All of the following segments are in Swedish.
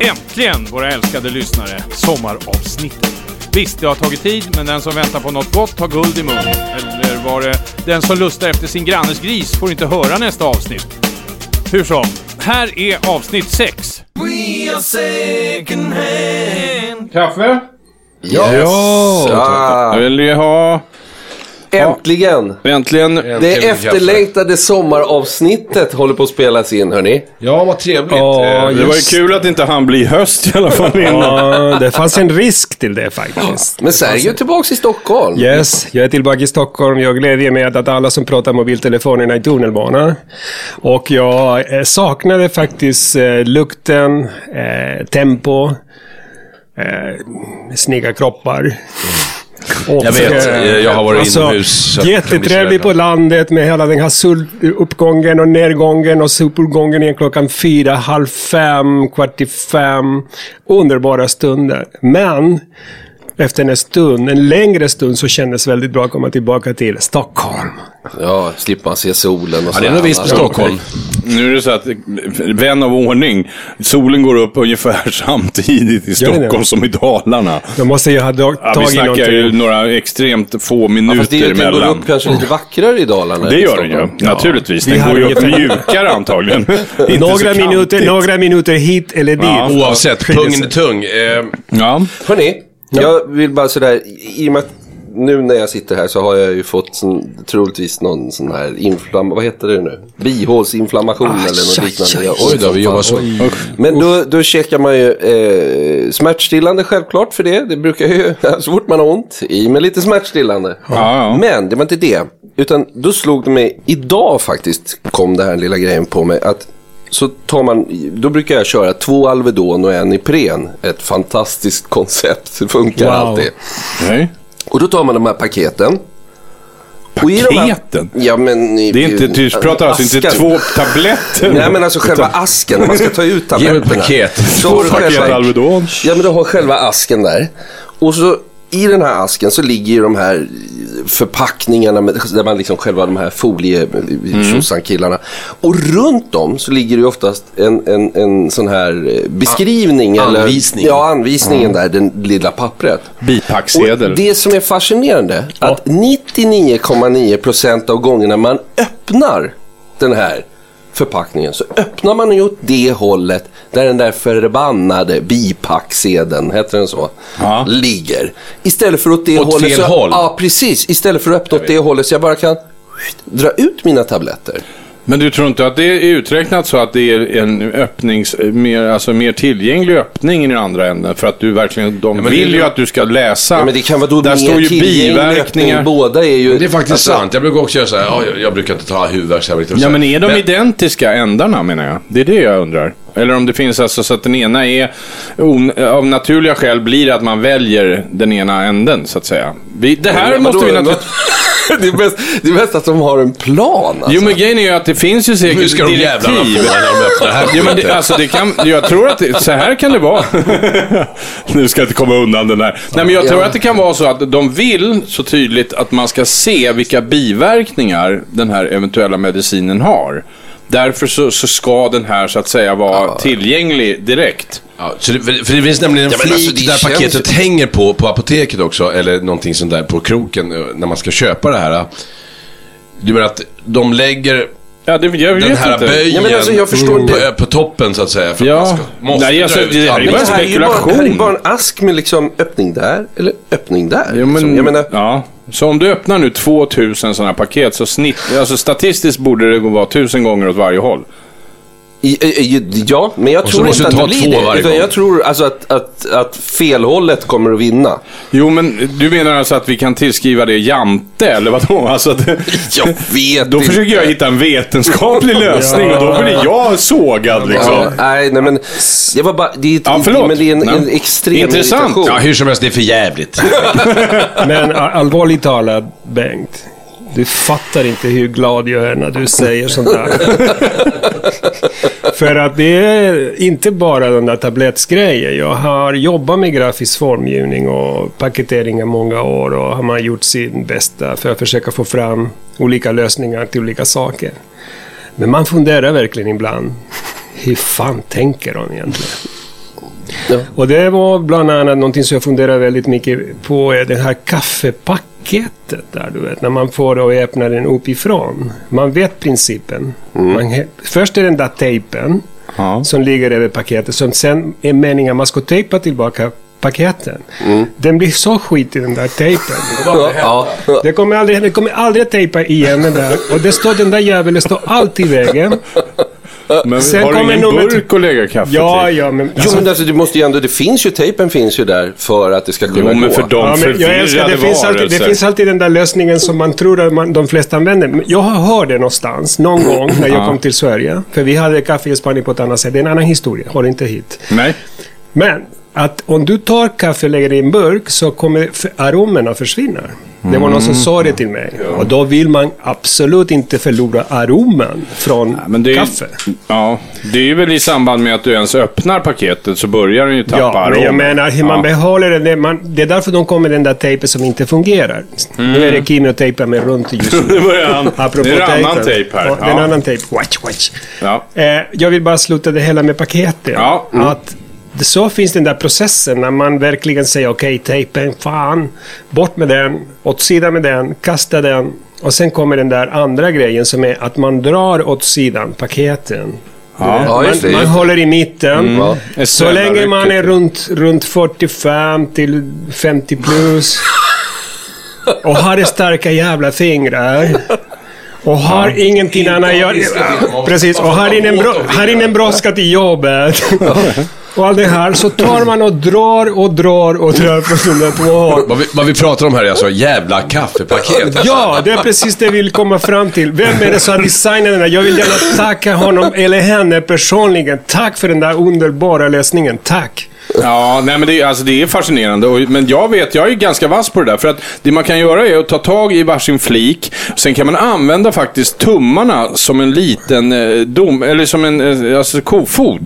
Äntligen, våra älskade lyssnare, sommaravsnittet. Visst, det har tagit tid, men den som väntar på något gott har guld i mun. Eller var det den som lustar efter sin grannes gris får inte höra nästa avsnitt. Hur som, här är avsnitt 6. Kaffe? Ja! Jag vill ju ha... Äntligen! Äntligen. Det efterlängtade sommaravsnittet håller på att spelas in, hörni. Ja, vad trevligt. Ja, Eh, Det var ju kul att inte han bli höst i alla fall innan. Ja, det fanns en risk till det faktiskt. Men Sergio är tillbaks i Stockholm. Yes, jag är tillbaka i Stockholm. Jag glädjer mig att alla som pratar mobiltelefonerna i tunnelbanan. Och jag eh, saknade faktiskt eh, lukten, eh, tempo, eh, snygga kroppar. Och, Jag vet, eh, jag har varit inomhus, så att jag blir så Jättetrevligt på landet med hela den här soluppgången och nedgången och soluppgången igen klockan fyra, halv fem, kvart i fem. Underbara stunder. Men efter en stund, en längre stund, så kändes det väldigt bra att komma tillbaka till Stockholm. Ja, slipper man se solen och Ja, det är nog visst på. Stockholm. Nu är det så att, vän av ordning, solen går upp ungefär samtidigt i? Stockholm som i Dalarna. Då måste jag ha dag- Ja, vi tagit snackar ju några extremt få Ja, minuter fast det är ju, den går emellan. upp kanske lite vackrare i Dalarna. Det gör den ju, naturligtvis. Vi Den har går ju upp mjukare antagligen. Några så minuter, några minuter hit eller dit. Ja. Oavsett, pungen är tung. Eh, Ja. Hörni, jag vill bara sådär, i och med att nu när jag sitter här så har jag ju fått sån, troligtvis någon sån här inflamm... Vad heter det nu? Bihålsinflammation eller något liknande. Jag- oj då, vi jobbar så. Men då, då käkar man ju eh, smärtstillande självklart för det. Det brukar ju, så fort man har ont, i med lite smärtstillande. Ja, ja. Men det var inte det. Utan då slog det mig, idag faktiskt kom det här lilla grejen på mig. att så tar man, då brukar jag köra två Alvedon och en Ipren. Ett fantastiskt koncept, det funkar Wow. alltid. Nej. Och då tar man de här paketen. Paketen? Ja men... Det är inte, du pratar alltså inte två tabletter? Nej men alltså själva asken, när man ska ta ut Ge tabletterna. paket. Så har du Paket själva, Alvedon. ja men du har själva asken där. Och så i den här asken så ligger ju de här förpackningarna med, där man liksom själva de här folie mm. Och runt dem så ligger det oftast en, en, en sån här eh, beskrivning. eller, anvisning. Ja, anvisningen där, den lilla pappret. Bipacksedel. Och det som är fascinerande, att 99,9% av gångerna man öppnar den här förpackningen så öppnar man ju åt det hållet där den där förbannade bipacksedeln, heter den så, Ja. ligger. Istället för åt det Åt hållet fel så, håll. Ja, precis. Istället för att öppna åt det hållet så jag bara kan dra ut mina tabletter. Men du tror inte att det är uträknat så att det är en öppnings, mer, alltså mer tillgänglig öppning i den andra änden? För att du verkligen, de men vill det- ju att du ska läsa. Ja, men det kan vara då Där mer står ju biverkningar. öppning. Båda är ju... Det är faktiskt alltså, sant. Jag brukar också göra så här. Ja, jag, jag brukar inte ta så Ja, men är de identiska ändarna menar jag? Det är det jag undrar. Eller om det finns alltså så att den ena är, av naturliga skäl blir det att man väljer den ena änden så att säga. Vi, det här Ja, måste vadå? vi naturligtvis... det, är bäst, det är bäst att de har en plan. Alltså. Jo men grejen är ju att det finns ju säkert Hur ska de jävlarna få direktiv. när de öppnar det här Ja, men det, alltså det kan, jag tror att det, så här kan det vara. nu ska jag inte komma undan den där. Nej, men jag tror Ja. att det kan vara så att de vill så tydligt att man ska se vilka biverkningar den här eventuella medicinen har. Därför så, så ska den här så att säga vara tillgänglig direkt. Ja, så det, för, för det finns nämligen en Ja, men flik alltså, det där känns paketet hänger på, på apoteket också, eller någonting sånt där på kroken eh, när man ska köpa det här. Du menar att de lägger Ja, det, jag vet den här inte. böjen Ja, men alltså, jag förstår på, inte. på toppen så att säga. För Ja. att man ska, måste Nej, alltså, det här är ju bara det här är ju bara, det här är ju spekulation. bara en ask med liksom öppning där eller öppning där. Jo, men, liksom. Jag menar, ja. Så om du öppnar nu 2000 sådana paket så snitt, alltså statistiskt borde det gå vara tusen gånger åt varje håll. Ja, men jag tror inte att du det blir det. Utan gång. jag tror alltså att, att, att felhållet kommer att vinna. Jo, men du menar alltså att vi kan tillskriva det Jante, eller vadå? Alltså att, Jag vet då inte. försöker jag hitta en vetenskaplig lösning och då blir jag sågad liksom. Ja, nej, nej, men jag var bara, det är, Ja, förlåt. men det är en, en extrem Intressant. irritation. Ja, hur som helst, det är för jävligt. Men allvarligt talat, Bengt. Du fattar inte hur glad jag är när du säger sånt där. För att det är inte bara den där tablettsgrejen. Jag har jobbat med grafisk formgivning och paketering i många år och har man gjort sin bästa för att försöka få fram olika lösningar till olika saker. Men man funderar verkligen ibland. Hur fan tänker de egentligen? Ja. Och det var bland annat någonting som jag funderar väldigt mycket på, det här kaffepaketet där du vet, när man får och öppnar den uppifrån. Man vet principen. Man, he- först är den där tejpen Ja. som ligger över paketet, som sen är meningen att man ska tejpa tillbaka paketen. Mm. Den blir så skit i den där tejpen. Ja, ja. Det kommer aldrig, det kommer aldrig att tejpa igen den där. Och det står, den där jäveln står alltid i vägen. Men Sen har du kommer ingen nummer burk att lägga kaffe Ja, till? ja, men... Jo, men alltså, du måste ju ändå, det finns ju, tejpen finns ju där för att det ska kunna Jo, gå. men för de Ja, men jag älskar, det, finns alltid, det finns alltid den där lösningen som man tror att man, de flesta använder. Jag har hört det någonstans, någon gång, när jag kom till Sverige. För vi hade kaffe i Spanien på ett annat sätt. Det är en annan historia, har inte hit. Nej. Men att om du tar kaffe och lägger i en burk så kommer aromerna försvinna. Det var någon som sa det till mig. Och då vill man absolut inte förlora aromen från det är, kaffe. Ja, det är ju väl i samband med att du ens öppnar paketet så börjar den ju tappa Ja, men aromen. jag menar hur man Ja. behåller det. Det, man, det är därför de kommer med den där tejpen som inte fungerar. Nu är det Kimi och tejpar mig runt just nu. Nu börjar han. Apropå det är en annan tejp här. Ja, det är en annan tejp. Watch, watch. Ja. Eh, jag vill bara sluta det hela med paketet. Ja. Mm. Att det, så finns den där processen när man verkligen säger okej, tejpen, fan, bort med den, åt sidan med den, kasta den. Och sen kommer den där andra grejen som är att man drar åt sidan paketen. Ja, man, det. man håller i mitten. Ja. Ett Så länge man är runt, runt 45 till 50 plus och har det starka jävla fingrar och har ingenting annat att göra. Precis, och har ingen, bro, har ingen brådska till jobbet. Och allt det här, så tar man och drar och drar och drar på den där två håll. Vad vi, vad vi pratar om här är alltså jävla kaffepaket. Ja, det är precis det vi vill komma fram till. Vem är det som har designat den där? Jag vill gärna tacka honom eller henne personligen. Tack för den där underbara läsningen. Tack! Ja, nej men det, är- alltså, det är fascinerande. Och, men jag vet, jag är ganska vass på det där. För att det man kan göra är att ta tag i varsin flik. Sen kan man använda faktiskt tummarna som en liten eh, dom, eller som en eh, alltså, kofot.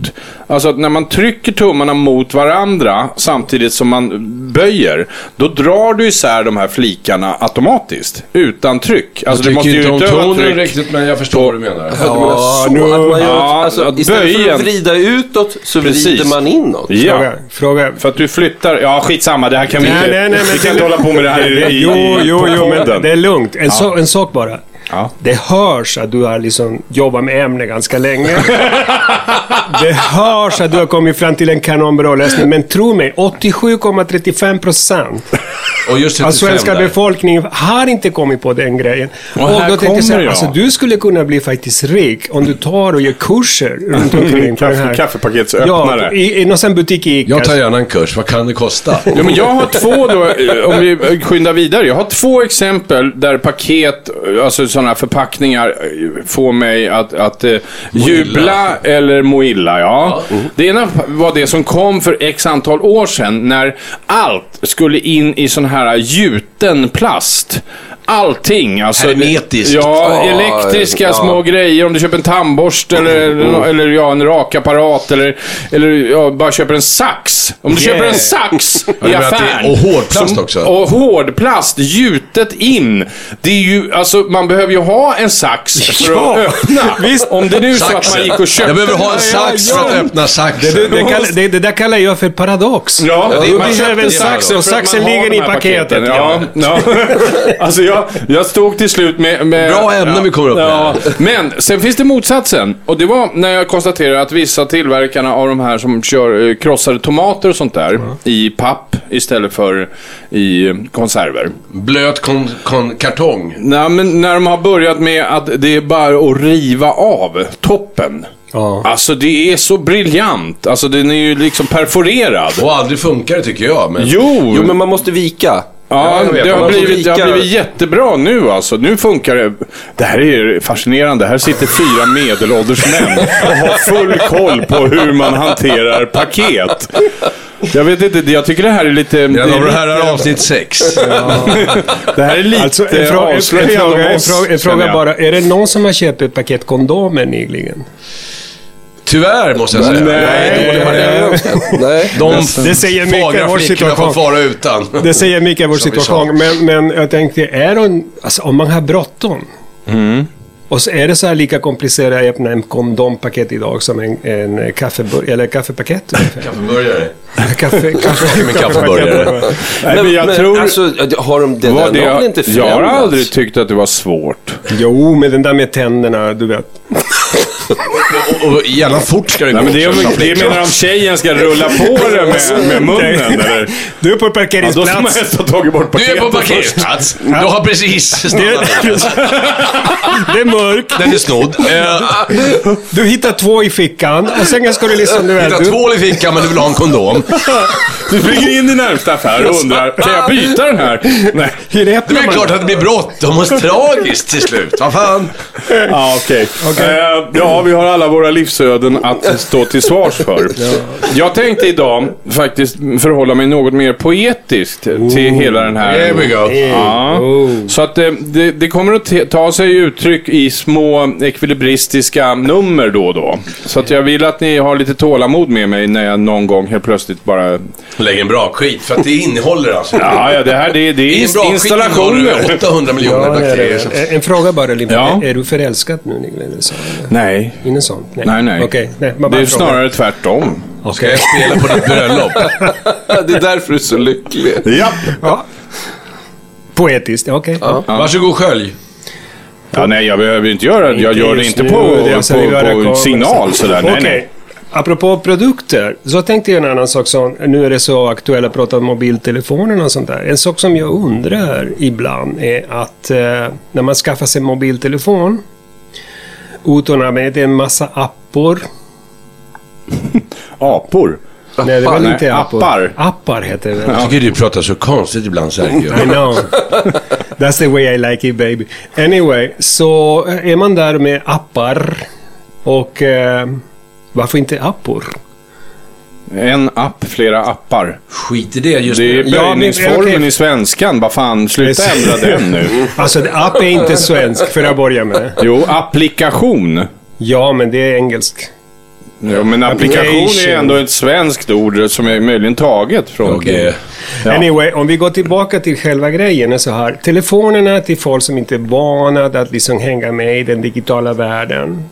Alltså att när man trycker tummarna mot varandra samtidigt som man böjer. Då drar du isär de här flikarna automatiskt. Utan tryck. Alltså Jag du måste ju inte om utöva tonen tryck. riktigt, men jag förstår vad du menar. Ja, du menar så, nu- att man gör, Ja, alltså, istället för böjen- att vrida utåt så Precis. vrider man inåt. Ja. Fråga. fråga. För att du flyttar, ja skitsamma, det här kan vi Nej, inte, nej, nej, vi kan inte hålla på med det här i, i, Jo, jo, jo, men det är lugnt. En, så, en sak bara. Ja. Det hörs att du har liksom jobbat med ämnet ganska länge. det hörs att du har kommit fram till en kanonbra lösning. Men tro mig, 87,35 procent Och av 35 svenska där. befolkningen har inte kommit på den grejen. Och här tänkte jag säga, kommer jag. alltså, du skulle kunna bli faktiskt rik om du tar och gör kurser runt omkring. på den Kaffe, här. kaffepaketsöppnare. Ja, i, i någon butik i Ica. Jag tar gärna en kurs. Vad kan det kosta? Ja, men jag har två då, eh, om vi skyndar vidare. Jag har två exempel där paket, alltså sådana här förpackningar, eh, får mig att, att eh, jubla eller må illa. Ja. Det ena var det som kom för x antal år sedan när allt skulle in i sån här gjuten plast. Allting. Alltså, Hermetiskt. Ja, elektriska ja. små grejer. Om du köper en tandborste eller, eller, eller ja, en rakapparat eller, eller ja, bara köper en sax. Om du Yeah. köper en sax i menar att det är- affären. och hårdplast som- också? Och hårdplast gjutet in. Det är ju, alltså man behöver ju ha en sax för Ja, att öppna. visst. Om det nu är så att man gick och köpte... Jag behöver ha en sax för att öppna saxen. Det, det, kall, det, det där kallar jag för paradox. Ja, man behöver köpte en sax och saxen man ligger i paketet. paketen. Ja, ja. Alltså jag, jag stod till slut med... med Bra ämnen vi kommer upp med. ja. Men sen finns det motsatsen. Och det var när jag konstaterade att vissa tillverkarna av de här som kör eh, krossade tomater och sånt där i papp istället för i konserver. Blöt kon, kon, kartong. Nej, men när de har börjat med att det är bara att riva av toppen. Ja. Alltså det är så briljant. Alltså den är ju liksom perforerad. Och aldrig funkar det tycker jag. Men... Jo! Jo, men man måste vika. Ja, det, har blivit, det har blivit jättebra nu alltså. Nu funkar det. Det här är fascinerande. Här sitter fyra medelålders män och har full koll på hur man hanterar paket. Jag vet inte, jag tycker det här är lite... Mina det, damer och är avsnitt 6. det här är lite Alltså, en, fråga, en, avslöjande fråga, om en, fråga, en fråga bara. Är det någon som har köpt ett paket kondomer nyligen? Tyvärr, måste jag säga. Nej. Jag är dålig på det. Nej. De Det säger mycket om vår situation. fara utan. Det säger mycket om vår situation. Men, men jag tänkte, är hon, alltså, om man har bråttom. Och så är det så här lika komplicerat att öppna en kondompaket idag som en, en kaffebur- eller kaffepaket. Kaffeburgare. Kaffe, kaffe, Med kaffeburgare. Nej, men jag tror... alltså, har de det där? det, väl inte jag har förändrats? aldrig tyckt att det var svårt. Jo, med den där med tänderna, du vet. Och, och gärna fort ska det gå. Nej, men det, är, det menar om tjejen ska rulla på det med, med munnen, eller? Du är på Ja, då ska man parkeringsplats. helst ha tagit bort Du är paketet på parkeringsplats. Du har precis det, stannat. det är mörkt. Den är snodd. Du hittar två i fickan och sen ska du liksom... Du vet, Hitta du, tvål i fickan men du vill ha en kondom. Du springer in i närmsta affär och undrar, kan jag byta den här? Nej. Det är klart att det blir bråttom och tragiskt till slut. Vad fan. Ja, okej. Eh, ja, vi har alla våra livsöden att stå till svars för. Jag tänkte idag faktiskt förhålla mig något mer poetiskt till hela den här... Here we go. Ja. Så att det, det, det kommer att ta sig uttryck i små ekvilibristiska nummer då och då. Så att jag vill att ni har lite tålamod med mig när jag någon gång helt plötsligt bara... Lägg en bra skit för att det innehåller alltså. Ja, ja det här det, det är installationer. det 800 miljoner Ja, det bakterier. det. En- En fråga bara, Limpa. Ja. Är, du förälskad nu, Niklas? Nej. Ingen sånt? Nej, nej. Okej, nej. man Det bara är snarare tvärtom. Ska jag spela på ditt bröllop? Det är därför du är så lycklig. Ja. Ja. Poetiskt, okej. Varsågod skölj. Ja, nej, jag behöver inte göra det. Jag gör det inte på, det på, på signal sådär. Nej, Okej. nej. Apropå produkter, så tänkte jag en annan sak som, nu är det så aktuellt att prata om mobiltelefoner och sånt där. En sak som jag undrar ibland är att eh, när man skaffar sig en mobiltelefon utan att använda en massa appar. Apor. Nej, det Nej, inte appar. appar. Appar heter det? Jag tycker du pratar så konstigt ibland Sergio. I know. That's the way I like it baby. Anyway, så är man där med appar och eh, varför inte appor? En app, flera appar. Skit i det just Det är nu. Ja, böjningsformen okej. i svenskan. Vad fan, sluta Precis. ändra den nu. Alltså, app är inte svensk för att börja med. Jo, applikation. Ja, men det är engelsk. Jo, men applikation är ändå ett svenskt ord som är möjligen taget från... Okej. Ja. Anyway, om vi går tillbaka till själva grejen så här. Telefonerna till folk som inte är vana att liksom hänga med i den digitala världen.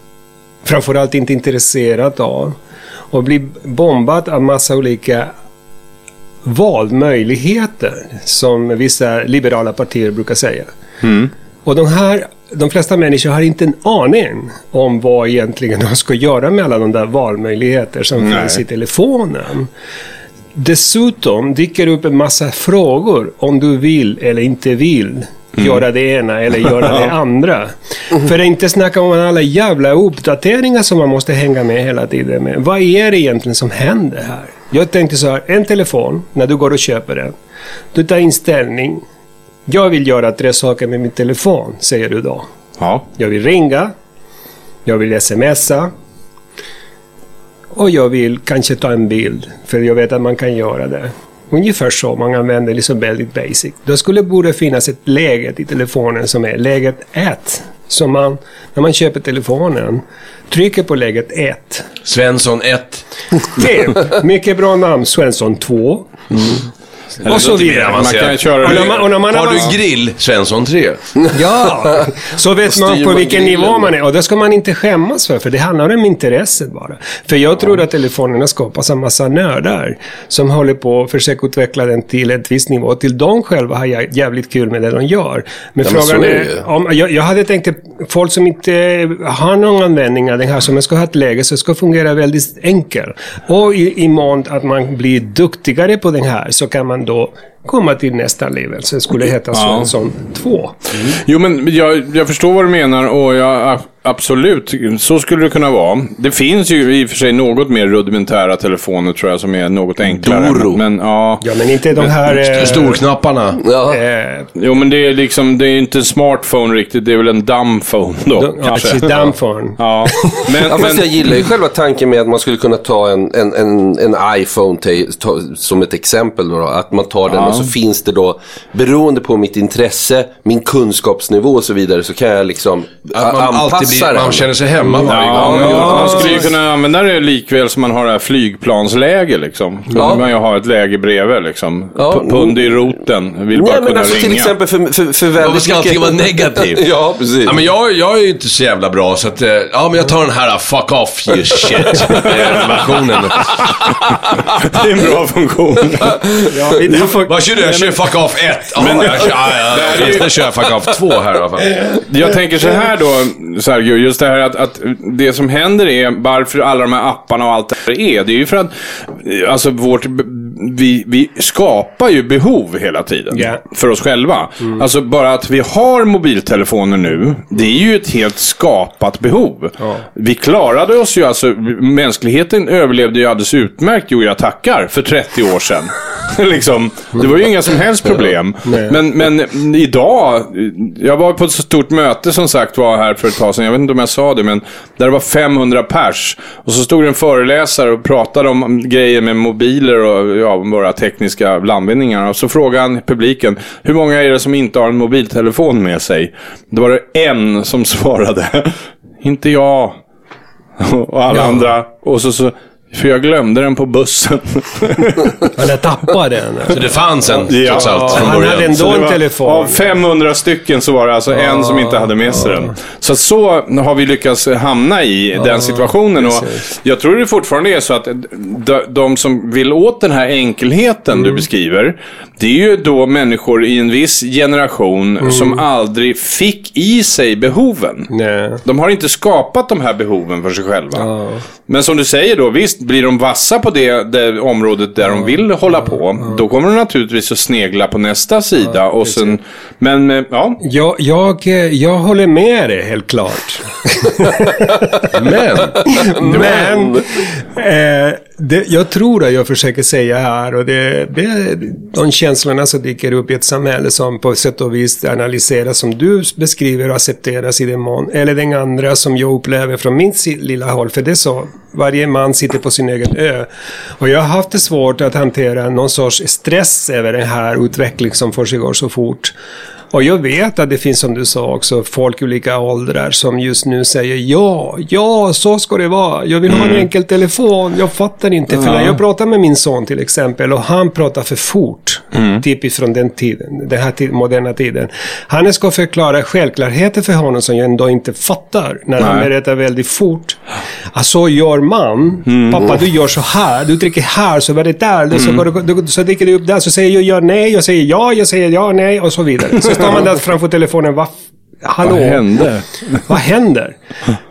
Framförallt inte intresserad av. Och blir bombad av massa olika valmöjligheter. Som vissa liberala partier brukar säga. Och de här, de flesta människor har inte en aning om vad egentligen de ska göra med alla de där valmöjligheter som Nej. finns i telefonen. Dessutom dyker upp en massa frågor om du vill eller inte vill göra det ena eller göra det andra. För att inte snacka om alla jävla uppdateringar som man måste hänga med hela tiden med. Vad är det egentligen som händer här? Jag tänkte så här, en telefon, när du går och köper den. Du tar inställning. Jag vill göra tre saker med min telefon, säger du då. Ja. Jag vill ringa. Jag vill smsa. Och jag vill kanske ta en bild. För jag vet att man kan göra det. Ungefär så man använder liksom väldigt basic. Då skulle borde finnas ett läge i telefonen som är läget 1. Så man, när man köper telefonen, trycker på läget 1. Svensson 1. Typ. Mycket bra namn. Svensson 2. Och så vidare. Man kan köra Och när man, och när man Har avans- du grill? Svensson 3. Ja, så vet man på vilken grillen. nivå man är. Och det ska man inte skämmas för, för det handlar om intresset bara. För jag tror att telefonerna skapas av massa nördar som håller på att försöka utveckla den till ett visst nivå. Till de själva har jag jävligt kul med det de gör. Men Ja, men frågan så är om, jag, jag hade tänkt att folk som inte har någon användning av den här, som ska ha ett läge som ska fungera väldigt enkelt. Och i, i mån att man blir duktigare på den här så kan man då komma till nästa level. Så det skulle heta Svensson 2. Jo, men jag, jag förstår vad du menar och jag, absolut, så skulle det kunna vara. Det finns ju i och för sig något mer rudimentära telefoner tror jag som är något enklare. Doro. Men ja, Ja, men inte de här... eh, Storknapparna. Ja. Eh, jo men det är liksom, det är inte en smartphone riktigt, det är väl en dumbphone då de, ja, precis, Damphone. Ja, men, Ja, fast men jag gillar ju själva tanken med att man skulle kunna ta en, en, en, en iPhone till, ta, som ett exempel. Då, att man tar den och så finns det då, beroende på mitt intresse, min kunskapsnivå och så vidare, så kan jag liksom Att man a- alltid passar man känner sig hemma varje Ja, gång. men Ja, man skulle ju kunna använda det likväl som man har det här flygplansläge liksom. Då Ja. vill man ju ha ett läge bredvid liksom. Ja. Pund i roten. Vill bara Nej, men kunna alltså ringa. till exempel för, för, för väldigt Varför ska allting vara negativt? ja, precis. Ja, men jag, jag är ju inte så jävla bra, så att, eh, ja men jag tar den här fuck off you shit eh, versionen. Det är en bra funktion. Ja, vi får, Vad kör du? Jag kör fuck off 1. Men jag kör, ja, ja, nu kör jag fuck off 2 här i alla fall. Jag tänker så här då, Sergio, just det här att, att det som händer är varför alla de här apparna och allt det här är. Det är ju för att alltså vårt, vi, vi skapar ju behov hela tiden. Ja. För oss själva. Alltså bara att vi har mobiltelefoner nu, det är ju ett helt skapat behov. Vi klarade oss ju alltså, mänskligheten överlevde ju alldeles utmärkt, jo jag tackar, för 30 år sedan. liksom, det var ju inga som helst problem. Men, men idag, jag var på ett stort möte som sagt var här för ett tag sedan, jag vet inte om jag sa det, men där det var 500 pers. Och så stod det en föreläsare och pratade om grejer med mobiler och ja, våra tekniska landvinningar. Och så frågade han publiken, hur många är det som inte har en mobiltelefon med sig? Då var det en som svarade, inte jag. Och alla andra. Och så, så, för jag glömde den på bussen. har tappat den. Så det fanns en, Ja. trots allt, från Han hade början. ändå en telefon. Av 500 stycken så var det alltså en som inte hade med sig den. Så så har vi lyckats hamna i den situationen. Och jag tror det fortfarande är så att de, de som vill åt den här enkelheten du beskriver. Det är ju då människor i en viss generation som aldrig fick i sig behoven. Nej. De har inte skapat de här behoven för sig själva. Men som du säger då, visst, blir de vassa på det, det området där de vill hålla på, då kommer de naturligtvis att snegla på nästa sida. och sen, men, eh, ja. Jag, jag, eh, jag håller med dig, helt klart. Men, Men eh, det, jag tror att jag försöker säga här, och det, det de känslorna som dyker upp i ett samhälle som på sätt och vis analyseras som du beskriver och accepteras i den mån, eller den andra som jag upplever från min lilla håll, för det är så. Varje man sitter på sin egen ö. Och jag har haft det svårt att hantera någon sorts stress över den här utvecklingen som försiggår så fort. Och jag vet att det finns, som du sa också, folk i olika åldrar som just nu säger ja, ja, så ska det vara. Jag vill ha en enkel telefon. Jag fattar inte. För när jag pratar med min son till exempel och han pratar för fort, typiskt från den tiden, den här moderna tiden. Han ska förklara självklarheter för honom som jag ändå inte fattar när han Nej. berättar väldigt fort. Ah, så gör man. Pappa, du gör så här. Du trycker här, så var det där. Så, går det, du- så dyker det upp där. Så säger jag ja, nej. Jag säger ja, jag säger ja, nej och så vidare. Så där framför telefonen. Va, hallå? Vad hände? Vad händer?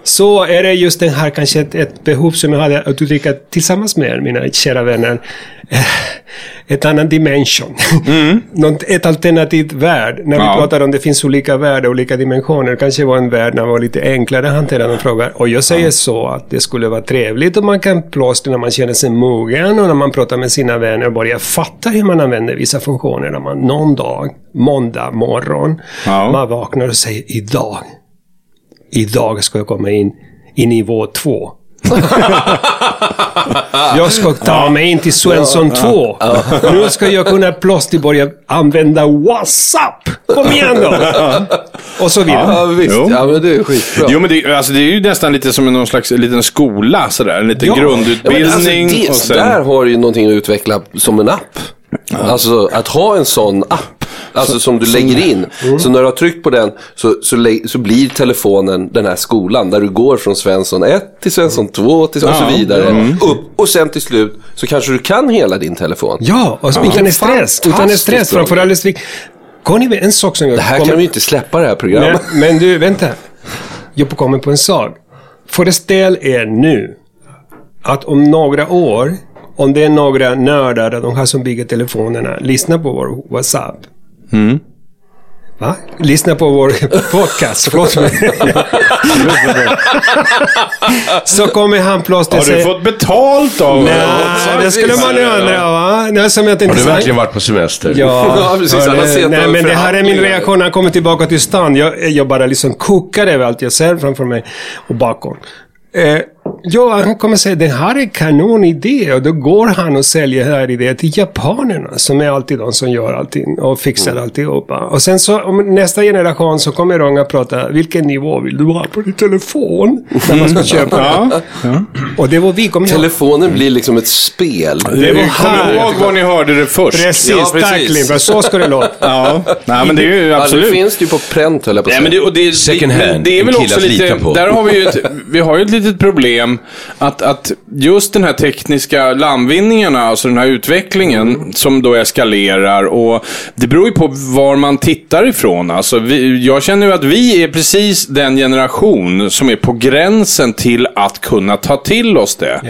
Så är det just den här kanske ett, ett behov som jag hade att uttrycka tillsammans med er, mina kära vänner. Eh, Ett annan dimension. Något, ett alternativt värld. När vi Ja. pratar om det finns olika världar, olika dimensioner. Kanske var en värld när det var lite enklare att hantera de frågor. Och jag säger så att det skulle vara trevligt om man kan plåstra när man känner sig mogen och när man pratar med sina vänner och börjar fatta hur man använder vissa funktioner. När man någon dag, måndag morgon, Ja. man vaknar och säger idag Idag ska jag komma in i nivå 2. jag ska ta mig in till Svensson 2. Nu ska jag kunna plötsligt börja använda WhatsApp. Kom igen då! Och så vidare. Ja, visst. Jo. Ja, men det är skitbra. Jo, men det, alltså, det är ju nästan lite som någon slags liten skola, sådär. En liten Ja. Ja, men grundutbildning. alltså det, och sen... Där har du ju någonting att utveckla som en app. Alltså att ha en sån app. Alltså som du lägger in. Mm. Så när du har tryckt på den så, så, så blir telefonen den här skolan. Där du går från Svensson 1 till Svensson 2 till, och så Ja. Mm. vidare. Upp och sen till slut så kanske du kan hela din telefon. Ja, och utan stress. Utan stress. bra. Framför allt. Conny, en sak som jag Det här kommer- kan vi inte släppa det här programmet. men du, vänta. Jag kommer på en sak. Föreställ er nu att om några år, om det är några nördar, de här som bygger telefonerna, lyssna på vår WhatsApp. Va? Lyssna på vår podcast, förlåt mig. Så kommer han plötsligt Har du fått betalt av Nej, det skulle man ju undra va? Det som jag har inte du verkligen varit på semester? Ja, Ja, precis. Har sett nej, men det här är min reaktion när han kommer tillbaka till stan. Jag, jag bara liksom kokar över allt jag ser framför mig och bakom. Eh, ja, han kommer säga det här är kanonidé och då går han och säljer den här idén till japanerna som är alltid de som gör allting och fixar Mm. alltihopa. Och sen så om nästa generation så kommer de att prata vilken nivå vill du ha på din telefon när man ska köpa Ja. Och det var vi ihåg. Telefonen blir liksom ett spel. Det var Kom här. ihåg var ni hörde det först. Precis, Ja, precis. tack. Så ska det låta. Ja, nej men det är ju Ja, det absolut. finns det ju på pränt höll jag på att säga. men det, och det, Second hand, det är en väl också lite, på. där har vi ju ett, vi har ju ett litet problem att, att just den här tekniska landvinningarna, alltså den här utvecklingen som då eskalerar och det beror ju på var man tittar ifrån. Alltså vi, jag känner ju att vi är precis den generation som är på gränsen till att kunna ta till oss det.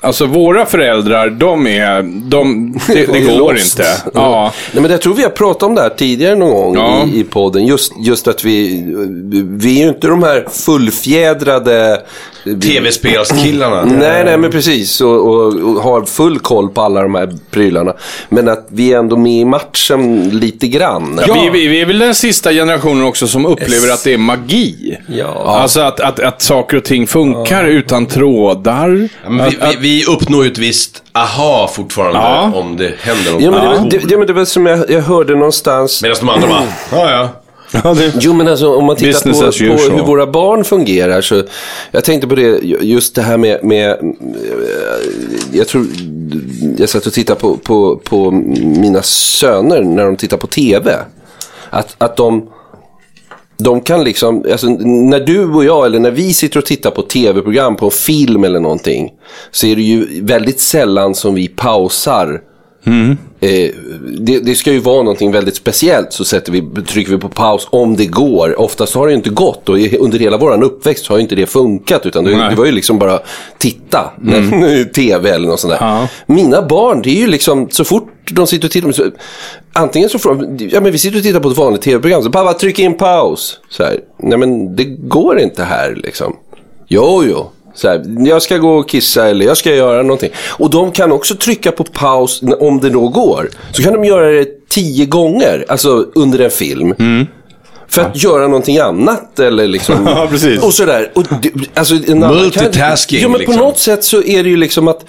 Alltså våra föräldrar, de är, de, det, det går inte. Ja. Nej, men jag tror vi har pratat om det här tidigare någon gång Ja. i, i podden. Just, just att vi, vi är ju inte de här fullfjädrade... Tv-spelskillarna. Nej, nej, men precis. Och, och, och har full koll på alla de här prylarna. Men att vi är ändå med i matchen lite grann. Ja. Vi, vi, vi är väl den sista generationen också som upplever att det är magi. Ja. Alltså att, att, att saker och ting funkar utan trådar. Ja, men vi, vi, vi uppnår ju ett visst aha fortfarande Ja. om det händer något. Ja, men det, var- det, ja, men det var som jag, jag hörde någonstans. Medan de andra bara, ja ja. Ja, det... Jo men alltså om man tittar på, på hur våra barn fungerar så Jag tänkte på det, just det här med, med eh, Jag tror Jag satt och tittade på, på, på mina söner när de tittar på TV. Att, att de de kan liksom, alltså, när du och jag eller när vi sitter och tittar på tv-program, på en film eller någonting. Så är det ju väldigt sällan som vi pausar. Eh, det, det ska ju vara någonting väldigt speciellt så sätter vi, trycker vi på paus om det går. Oftast har det ju inte gått och under hela vår uppväxt har ju inte det funkat. Utan det, det var ju liksom bara titta, när, tv eller något sånt där. Ja. Mina barn, det är ju liksom så fort de sitter och tittar. Så, antingen så de, ja men vi sitter och tittar på ett vanligt tv-program. Så pappa tryck in paus. Så här, nej men det går inte här liksom. Jo, jo. Så här, jag ska gå och kissa eller jag ska göra någonting. Och de kan också trycka på paus om det då går. Så kan de göra det tio gånger, alltså under en film. För att göra någonting annat eller liksom. Ja, precis. Och sådär. Och alltså, Multitasking, Ja, men på liksom. något sätt så är det ju liksom att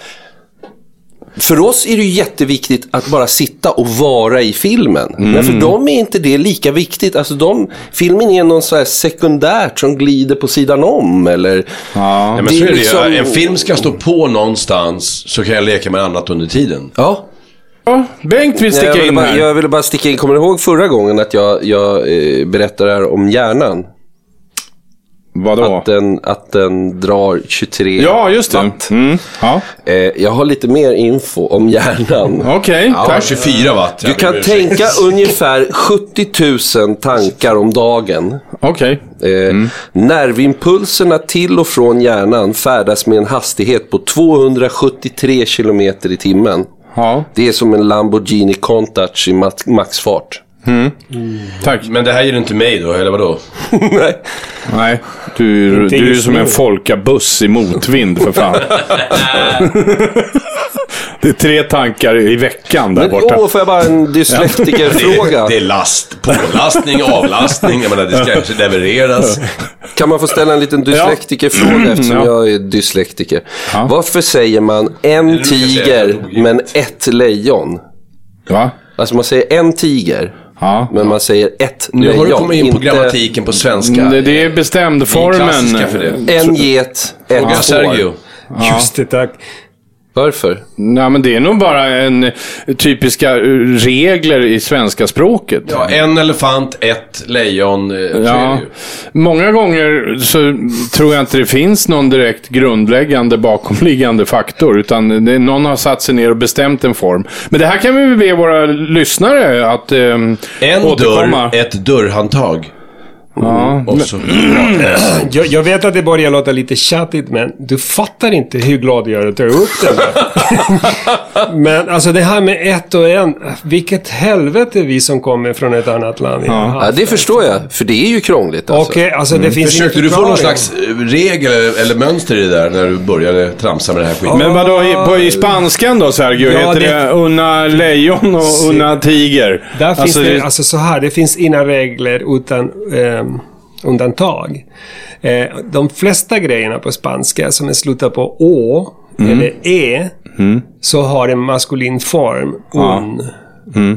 för oss är det ju jätteviktigt att bara sitta och vara i filmen. Men för dem är inte det lika viktigt. Alltså de, filmen är någon så här sekundärt som glider på sidan om. Eller, Ja. Nej, men Det så är det liksom-. En film ska stå på någonstans så kan jag leka med annat under tiden. Ja. Ja, Bengt vill jag, sticka ville in bara, här. jag ville bara sticka in. Kommer du ihåg förra gången att jag, jag eh, berättade här om hjärnan? Vadå? Att den, att den drar 23 Ja, just det. watt. Mm. Ja. Eh, jag har lite mer info om hjärnan. Okej, Ja, tack. 24 watt. Du kan tänka ungefär 70 000 tankar om dagen. Okej. Eh, Nervimpulserna till och från hjärnan färdas med en hastighet på 273 kilometer i timmen. Ja, Det är som en Lamborghini Countach i max- maxfart. Tack. Men det här ger du inte mig då, eller vadå? Nej. Nej, du, du är som nu. en folkabuss i motvind för fan. det är tre tankar i veckan där Men, borta. åh, får jag bara en dyslektikerfråga? Det är last, pålastning, avlastning. Jag menar, det ska kanske levereras. Kan man få ställa en liten dyslektikerfråga eftersom Ja. jag är dyslektiker? Ja. Varför säger man en tiger men ett lejon? Va? Alltså man säger en tiger, Ja. men man säger ett Nu lejon. har du kommit in på inte grammatiken på svenska. Det, är bestämd formen. klassiska för det. En get, ett Fråga får. Sergio. Just det, tack. Varför? Nej, men det är nog bara en eh, typiska eh, regler i svenska språket. Ja, en elefant, ett lejon. eh, Ja, många gånger så tror jag inte det finns någon direkt grundläggande bakomliggande faktor. Utan det, någon har satt sig ner och bestämt en form. Men det här kan vi be våra lyssnare att eh, En återkomma. dörr, ett dörrhandtag. Ja, så... Jag, jag vet att det börjar låta lite tjatigt, men du fattar inte hur glad jag är att ta upp det där. men alltså det här med ett och en. Vilket helvete vi som kommer från ett annat land. Ja. Ja, det förstår jag, för det är ju krångligt alltså. Okej, alltså det finns Försökte ingen du få någon slags eh, regel eller- mönster i det där när du började tramsa med det här skiten? Men vadå, i, på, i spanskan då Sergio? Ja, heter det, det- unna lejon och unna tiger? Där finns Alltså, det, alltså så här, det finns inga regler utan... ehm, undantag. Eh, de flesta grejerna på spanska som är slutar på å eller e så har en maskulin form, un.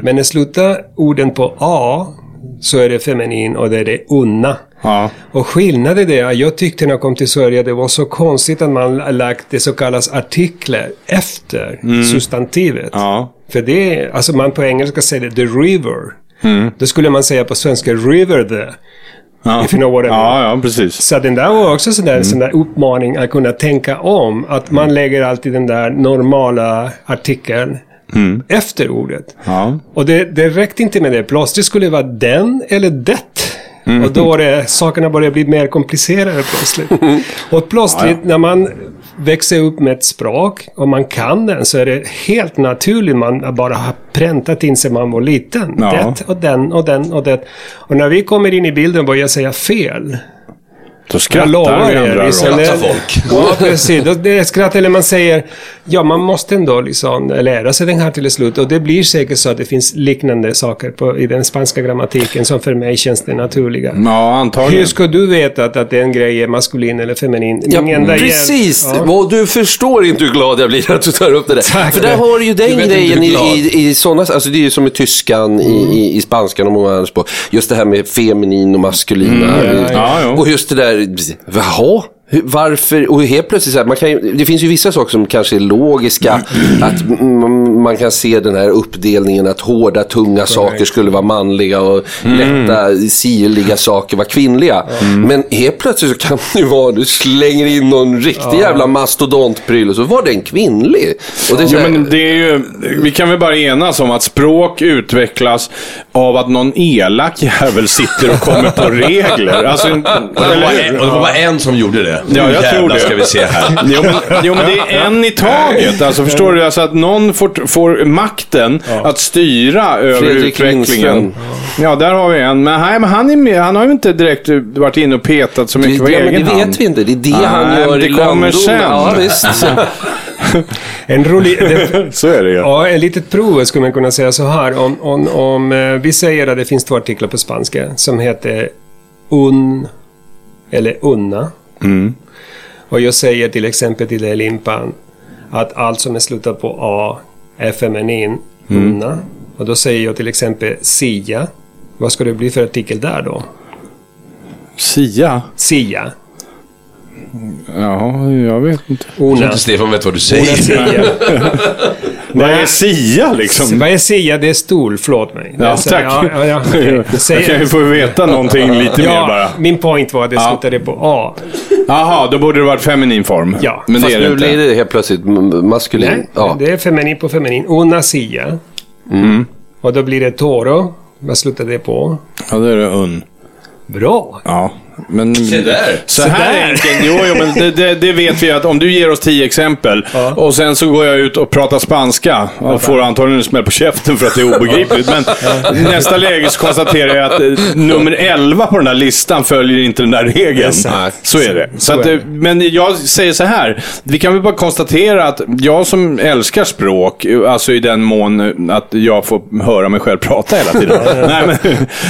Men när slutar orden på a så är det feminin och det är det unna. Ja. Och skillnaden är att jag tyckte när jag kom till Sverige det var så konstigt att man lagt det så kallas artiklar efter substantivet. Ja. För det alltså man på engelska säger det the river. Då skulle man säga på svenska river the. Ja. If you know what I mean. Ja, ja, precis. Så den där var också sån där, sån där uppmaning att kunna tänka om. Att man lägger alltid den där normala artikeln efter ordet. Ja. Och det, det räckte inte med det. Plötsligt skulle det vara den eller det. Och då var det, sakerna började bli mer komplicerade plötsligt. Och plötsligt när man växer upp med ett språk och man kan den så är det helt naturligt man bara har präntat in sig man var liten. Ja. Det och den och den och det. Och när vi kommer in i bilden och börjar säga fel. Då Jag skrattar vi andra Skrattar folk. Ja, precis. Då- Det är skratt eller man säger ja, man måste ändå liksom lära sig den här till slut. Och det blir säkert så att det finns liknande saker på, i den spanska grammatiken som för mig känns det naturliga. Ja, antagligen. Hur ska du veta att, att en grej är maskulin eller feminin? Ja, precis. Ja. Och du förstår inte hur glad jag blir att du tar upp det där. Tack. För där har du ju den Du grejen i, i, i sådana, alltså det är ju som i tyskan, i, i, i spanskan och många andra språk. Just det här med feminin och maskulina. ja, ja. Ja, jo. Och just det där, jaha? Hur- Varför? Och helt plötsligt så här, man kan ju, det finns ju vissa saker som kanske är logiska. Att mm, man kan se den här uppdelningen att hårda, tunga saker skulle vara manliga och lätta, sirliga saker vara kvinnliga. Men helt plötsligt så kan det ju vara, du slänger in någon riktig jävla mastodontpryl och så var den kvinnlig. Och det är så Jo, här, men det är ju, vi kan väl bara enas om att språk utvecklas av att någon elak jävel sitter och kommer på regler. Alltså, Och det, var en, och det var bara en som gjorde det. Ja, jag tror det. ska vi se här. Jo men, jo, men det är en i taget. Alltså, förstår du? Alltså att någon får, får makten att styra över Fredrik utvecklingen. Lindström. Ja, där har vi en. Men, nej, men han, är med, han har ju inte direkt varit inne och petat så mycket på ja, egen men det hand. vet vi inte. Det är det han Nej, gör det i kommer lönndom. sen. Ja, visst. En rolig... det- Så är det ju. Ja, ett litet prov skulle man kunna säga så här. Om, om, om eh, vi säger att det finns två artiklar på spanska som heter un eller unna. Och jag säger till exempel till dig Limpan att allt som är slutat på A är feminin, unna. Och då säger jag till exempel sia. Vad ska det bli för artikel där då? Sia? Sia. Ja, jag vet inte. Jag tror Una. inte Stefan vet vad du säger. sia. Vad är sia liksom? Vad är sia? Det är stol, förlåt mig. Ja, Så- tack. Ja, ja, ja. okej. Jag kan ju få veta någonting lite mer bara. Min point var att det Ja. slutade på A. Jaha, då borde det varit feminin form. Ja. men det Fast är det nu inte. blir det helt plötsligt maskulin. Nej, ja. det är feminin på feminin. Una sia. Mm. Och då blir det toro. Vad slutar det på? Ja, det är det un. Bra. Ja, men... Se där. Så här enkelt. Jo, jo, men det, det, det vet vi att om du ger oss tio exempel Ja. och sen så går jag ut och pratar spanska och får antagligen en smäll på käften för att det är obegripligt. Men nästa läge så konstaterar jag att eh, nummer 11 på den här listan följer inte den där regeln. Exakt. Så är det. Så att, eh, men jag säger så här. Vi kan väl bara konstatera att jag som älskar språk, eh, alltså i den mån att jag får höra mig själv prata hela tiden. Nej,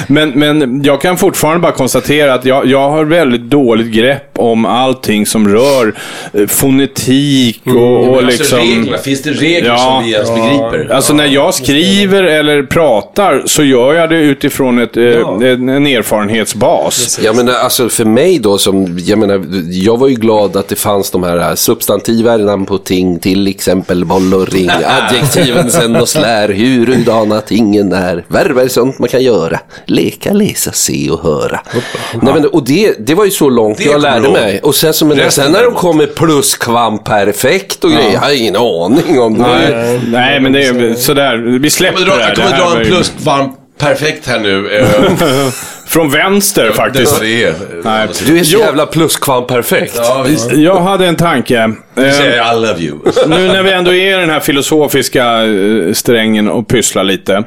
men, men, men jag kan fortfarande bara konstatera att jag, jag har väldigt dåligt grepp om allting som rör eh, fonetik och, och Alltså, liksom... reglerna. Finns det regler Ja. som vi ens begriper? Alltså när jag skriver eller pratar så gör jag det utifrån ett, eh, Ja. en, en erfarenhetsbas. Jag menar, alltså för mig då, som, jag menar, jag var ju glad att det fanns de här substantivärden på ting, till exempel boll och ring, adjektiven sen och slär, hurudana tingen är, verb är sånt man kan göra, leka, läsa, se och höra. Nej, men, och det, det var ju så långt Det jag lärde mig. Och sen, men, Resten sen när de däremot. kommer pluskvamperfekt och grejer, jag har ingen aning om det. Nej, nej, men det är sådär. Vi släpper dra, det här. jag kommer Det dra en ju- plus varm perfekt här nu. eh, Från vänster Det är faktiskt. det är. Nej. Du är så jävla pluskvamperfekt. Ja. Jag hade en tanke. Eh, säger I love you. nu när vi ändå är i den här filosofiska eh, strängen och pysslar lite.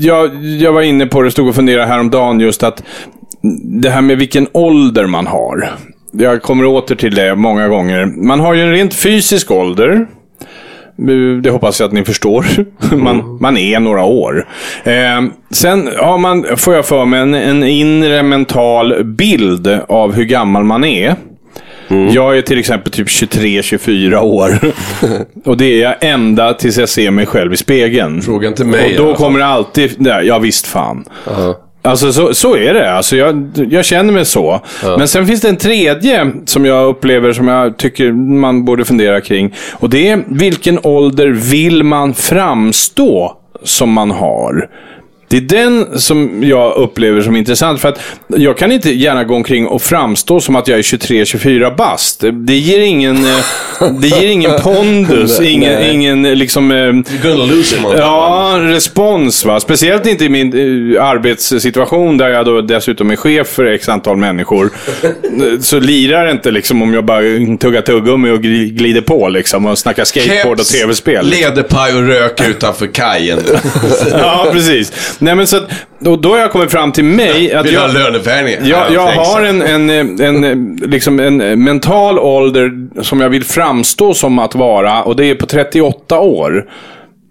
Jag, jag var inne på det, stod och funderade häromdagen just att det här med vilken ålder man har. Jag kommer åter till det många gånger. Man har ju en rent fysisk ålder. Det hoppas jag att ni förstår. Man, man är några år. Eh, sen har man, får jag för mig, en, en inre mental bild av hur gammal man är. Jag är till exempel typ 23-24 år. och det är jag ända tills jag ser mig själv i spegeln. Fråga inte mig Och då kommer det alltid, där, ja visst fan. Alltså så, så är det. Alltså, jag, jag känner mig så. Men sen finns det en tredje som jag upplever som jag tycker man borde fundera kring. Och det är vilken ålder vill man framstå som man har? Det är den som jag upplever som intressant. För att jag kan inte gärna gå omkring och framstå som att jag är 23-24 bast. Det ger ingen, eh, det ger ingen pondus, ingen, ingen liksom... eh, lose him. Ja, respons va. Speciellt inte i min eh, arbetssituation där jag då dessutom är chef för x antal människor. Eh, Så lirar det inte liksom om jag bara tuggar tuggummi och gli- glider på liksom och snackar skateboard och tv-spel. Läderpaj och rök utanför kajen. Ja, precis. Nej, men så att, och då har jag kommit fram till mig att Vill du ha jag, löneförhöjning? jag, jag har en, en, en, liksom en mental ålder som jag vill framstå som att vara och det är på 38 år.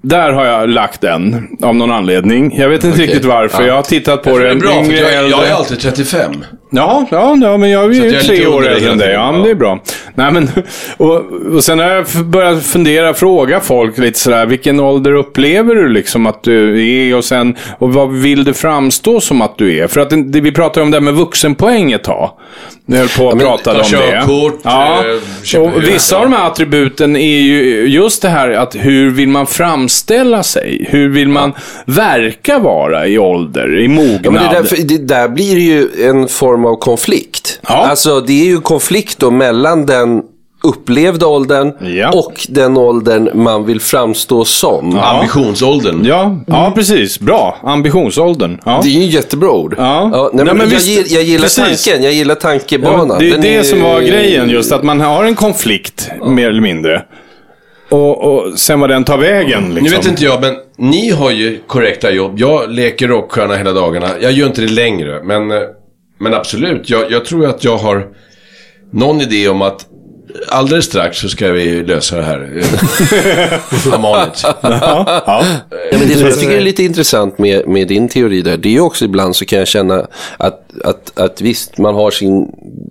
Där har jag lagt den av någon anledning. Jag vet inte Okej. riktigt varför. Ja. Jag har tittat på Det är den. bra, yngre, jag, jag är alltid 35. Ja, ja, ja, men jag är ju tre år äldre än dig. Ja, men det är bra. Nej, men, och, och sen har jag börjat fundera, fråga folk lite sådär, vilken ålder upplever du liksom att du är och sen, och vad vill du framstå som att du är? För att det, vi pratade om det här med vuxenpoäng ett tag. Vi höll på och men pratade ta om det. körkort, Ja, eh, och vissa ja. av de här attributen är ju just det här att hur vill man framställa sig? Hur vill man verka vara i ålder, i mognad? Ja, men det, där, det där blir ju en form av konflikt. Ja. Alltså det är ju konflikt då mellan den upplevda åldern Ja. och den åldern man vill framstå som. Ambitionsåldern. Ja, ja precis. Bra. Ambitionsåldern. Ja. Det är ju ett jättebra ord. Ja. nej, Nej, men men jag, visst, jag gillar precis. tanken, jag gillar Ja, tankebanan. det är Den det är- som var grejen, just att man har en konflikt, mer eller mindre. Och, och sen vad den tar vägen. Liksom. Nu vet inte jag, men ni har ju korrekta jobb. Jag leker rockstjärna hela dagarna. Jag gör inte det längre, men, men absolut. Jag, jag tror att jag har någon idé om att alldeles strax så ska vi lösa det här. Amanet. Ja, men det som jag tycker är lite intressant med, med din teori där, det är ju också ibland så kan jag känna att, att, att visst, man har sin,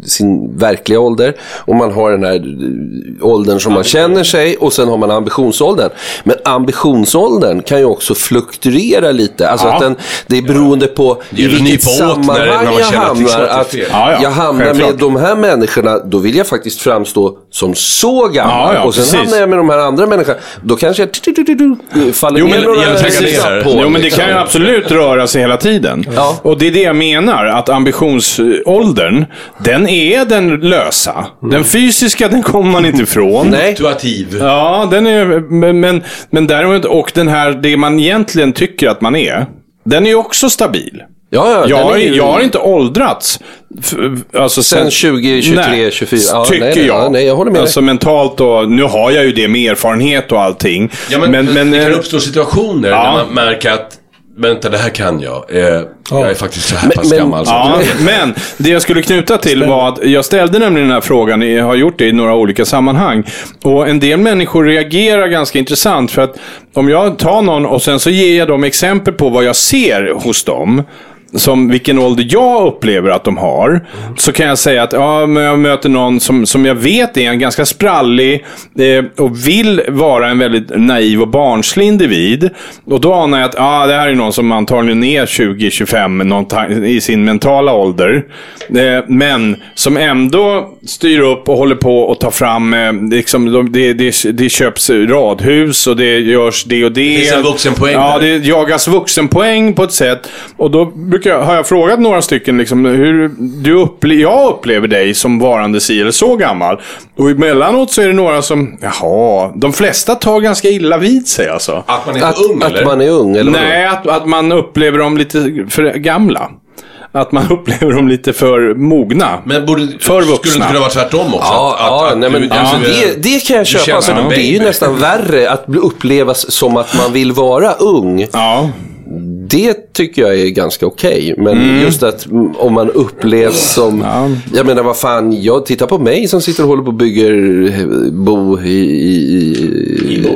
sin verkliga ålder och man har den här åldern som man känner sig och sen har man ambitionsåldern. Men ambitionsåldern kan ju också fluktuera lite. Alltså Ja. att den, det är beroende på i vilket när- när sammanhang man jag hamnar. att. Ja, ja, jag hamnar självklart. med de här människorna, då vill jag faktiskt framstå som så gammal. Och sen precis. hamnar jag med de här andra människorna, då kanske jag faller Jo, men- några ner. på, Jo, men det liksom. kan ju absolut röra sig hela tiden. Och det är det jag menar, att ambitionsåldern, den är den lösa. Den fysiska, den kommer man inte ifrån. Nej. Situativ. Ja, den är, men, men, men däremot, och den här, det man egentligen tycker att man är, den är också stabil. Ja, ja, Jag, har- är ju- jag har inte åldrats. Alltså Sen 20, 23, nej, 24. Ja, tycker nej, nej, jag. ja, nej, jag håller med dig. Alltså mentalt och, nu har jag ju det med erfarenhet och allting. Ja, men, men, men, det kan eh, uppstå situationer Ja. när man märker att Vänta, det här kan jag. Eh, Jag är faktiskt så här Men- pass men- gammal. Så Ja, men det jag skulle knyta till var att jag ställde nämligen den här frågan, jag har gjort det i några olika sammanhang. Och en del människor reagerar ganska intressant för att om jag tar någon och sen så ger jag dem exempel på vad jag ser hos dem. Som vilken ålder jag upplever att de har. Så kan jag säga att ja, men jag möter någon som, som jag vet är en ganska sprallig eh, och vill vara en väldigt naiv och barnslig individ. Och då anar jag att ja, det här är någon som antagligen är 20-25 någonting i sin mentala ålder. Eh, men som ändå styr upp och håller på och tar fram, eh, liksom, de, det, det, det köps radhus och det görs det och det. Det finns en vuxenpoäng Ja, där. det jagas vuxenpoäng på ett sätt. Och då brukar jag, har jag frågat några stycken liksom, hur du upple jag upplever dig som varande si eller så gammal. Och emellanåt så är det några som, jaha, de flesta tar ganska illa vid sig alltså. Att man är Att, ung, eller? att man är ung, eller? Nej, att, att man upplever dem lite för gamla. Att man upplever dem lite för mogna. Men borde, För skulle det vuxna. inte kunna vara tvärtom också? Ja, Att- ja att nej, men, du- alltså, du- det, det kan jag köpa. Alltså, det är ju nästan värre att bli upplevas som att man vill vara ung. Ja, det tycker jag är ganska okej. Men just att mm, om man upplevs som... Jag menar vad fan, jag tittar på mig som sitter och håller på och bygger eh, bo i... i,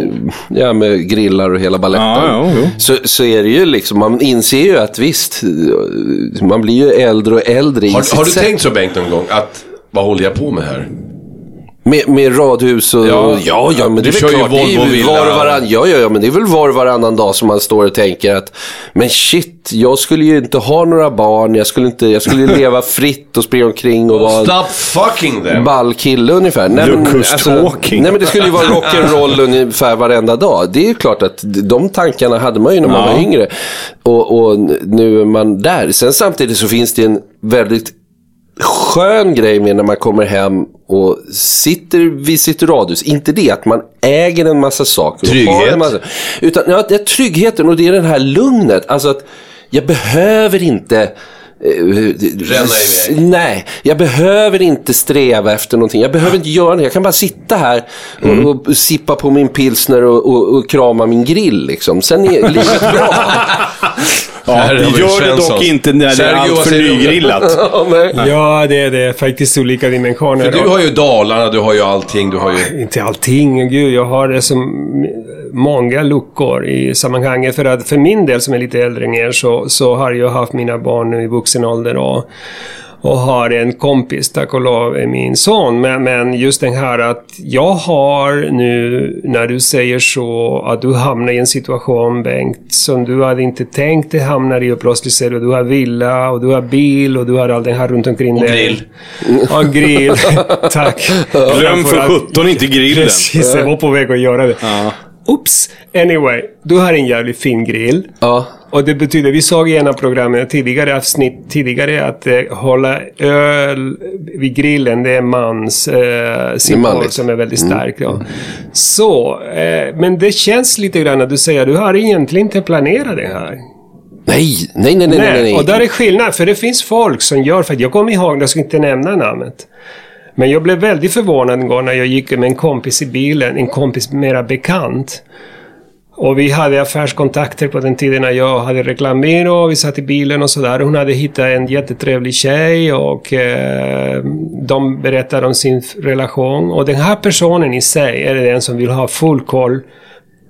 ja, med grillar och hela baletten. Ja, jo. Så, så är det ju liksom, man inser ju att visst, man blir ju äldre och äldre i Har, sitt har du sätt. tänkt så Bengt någon gång att vad håller jag på med här? Med, med radhus och... Ja, Ja. ja, men det är väl klart. Det är var och varann, ja, ja, ja, men det är väl var och varannan dag som man står och tänker att men shit, jag skulle ju inte ha några barn. Jag skulle, inte, jag skulle leva fritt och springa omkring och vara Stop fucking them! ball kille ungefär. Nej, men, talking. nej, men det skulle ju vara rock'n'roll ungefär varenda dag. Det är ju klart att de tankarna hade man ju när man Ja. var yngre. Och, och nu är man där. Sen samtidigt så finns det en väldigt skön grej med när man kommer hem och sitter vid sitt radhus. Inte det att man äger en massa saker. Trygghet. En massa, utan ja, det är tryggheten och det är den här lugnet. Alltså att jag behöver inte eh, iväg. Nej, jag behöver inte sträva efter någonting. Jag behöver inte göra det. Jag kan bara sitta här och, Mm. och sippa på min pilsner och, och, och krama min grill. Liksom. Sen är livet bra. Ja, det vi gör det dock inte när det är Sergio, allt vad för säger du om det? nygrillat. Ja, det är det. Faktiskt olika dimensioner. För du har ju Dalarna, du har ju allting, du har ju... Inte allting, gud. Jag har det som många luckor i sammanhanget. För att för min del som är lite äldre än er så, så har jag haft mina barn nu i vuxen ålder och, och har en kompis, tack och lov, är min son. Men, men just den här att jag har nu, när du säger så, att du hamnar i en situation, Bengt, som du hade inte tänkt dig hamna i och plötsligt ser du, du har villa och du har bil och du har allt det här runt omkring Och dig. grill. Ja, grill. Tack. Glöm för 17 inte grillen. Precis, jag var på väg att göra det. Oops! Anyway, du har en jävligt fin grill. ja. Och det betyder, vi såg i en av programmen tidigare avsnitt tidigare att eh, hålla öl vid grillen, det är mans eh, symbol som är väldigt stark. Ja. Så, eh, men det känns lite grann att du säger att du har egentligen inte planerat det här. Nej, nej, nej, nej, nej, nej. Och där är skillnad, för det finns folk som gör, för att jag kommer ihåg, jag ska inte nämna namnet. Men jag blev väldigt förvånad en gång när jag gick med en kompis i bilen, en kompis mera bekant. Och vi hade affärskontakter på den tiden när jag hade reklambyrå, vi satt i bilen och sådär. Hon hade hittat en jättetrevlig tjej och eh, de berättade om sin relation. Och den här personen i sig är den som vill ha full koll